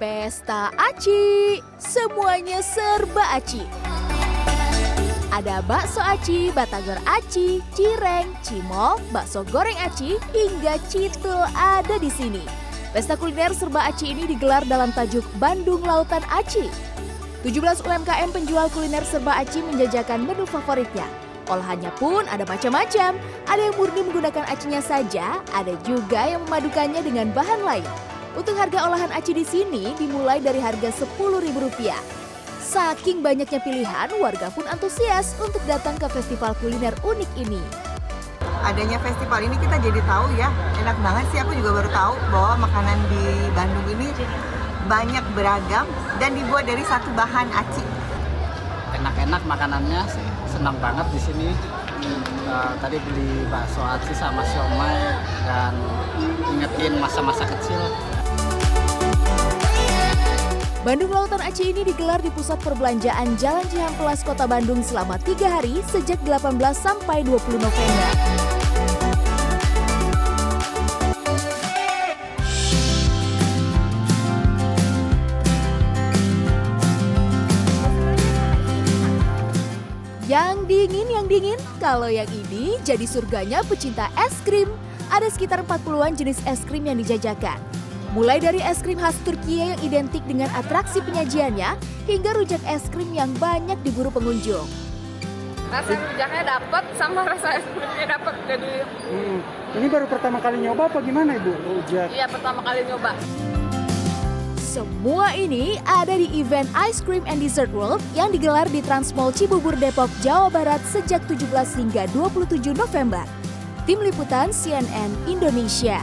Pesta Aci, semuanya serba aci. Ada bakso aci, batagor aci, cireng, cimol, bakso goreng aci, hingga citul ada di sini. Pesta kuliner serba aci ini digelar dalam tajuk Bandung Lautan Aci. 17 UMKM penjual kuliner serba aci menjajakan menu favoritnya. Olahannya pun ada macam-macam. Ada yang murni menggunakan acinya saja, ada juga yang memadukannya dengan bahan lain. Untuk harga olahan aci di sini dimulai dari harga Rp10.000. Saking banyaknya pilihan, warga pun antusias untuk datang ke festival kuliner unik ini. Adanya festival ini kita jadi tahu ya, enak banget sih. Aku juga baru tahu bahwa makanan di Bandung ini banyak beragam dan dibuat dari satu bahan aci. Enak-enak makanannya sih, senang banget di sini. Uh, tadi beli bakso aci sama siomay dan ingetin masa-masa kecil. Bandung Lautan Aci ini digelar di pusat perbelanjaan Jalan Cihamplas Kota Bandung selama tiga hari sejak 18 sampai 20 November. Yang dingin, yang dingin. Kalau yang ini jadi surganya pecinta es krim. Ada sekitar 40-an jenis es krim yang dijajakan. Mulai dari es krim khas Turki yang identik dengan atraksi penyajiannya, hingga rujak es krim yang banyak diburu pengunjung. Rasa rujaknya dapat sama rasa es krimnya dapat jadi Hmm. Ini baru pertama kali nyoba apa gimana ibu? Rujak. iya pertama kali nyoba. Semua ini ada di event Ice Cream and Dessert World yang digelar di Transmall Cibubur Depok, Jawa Barat sejak 17 hingga 27 November. Tim Liputan CNN Indonesia.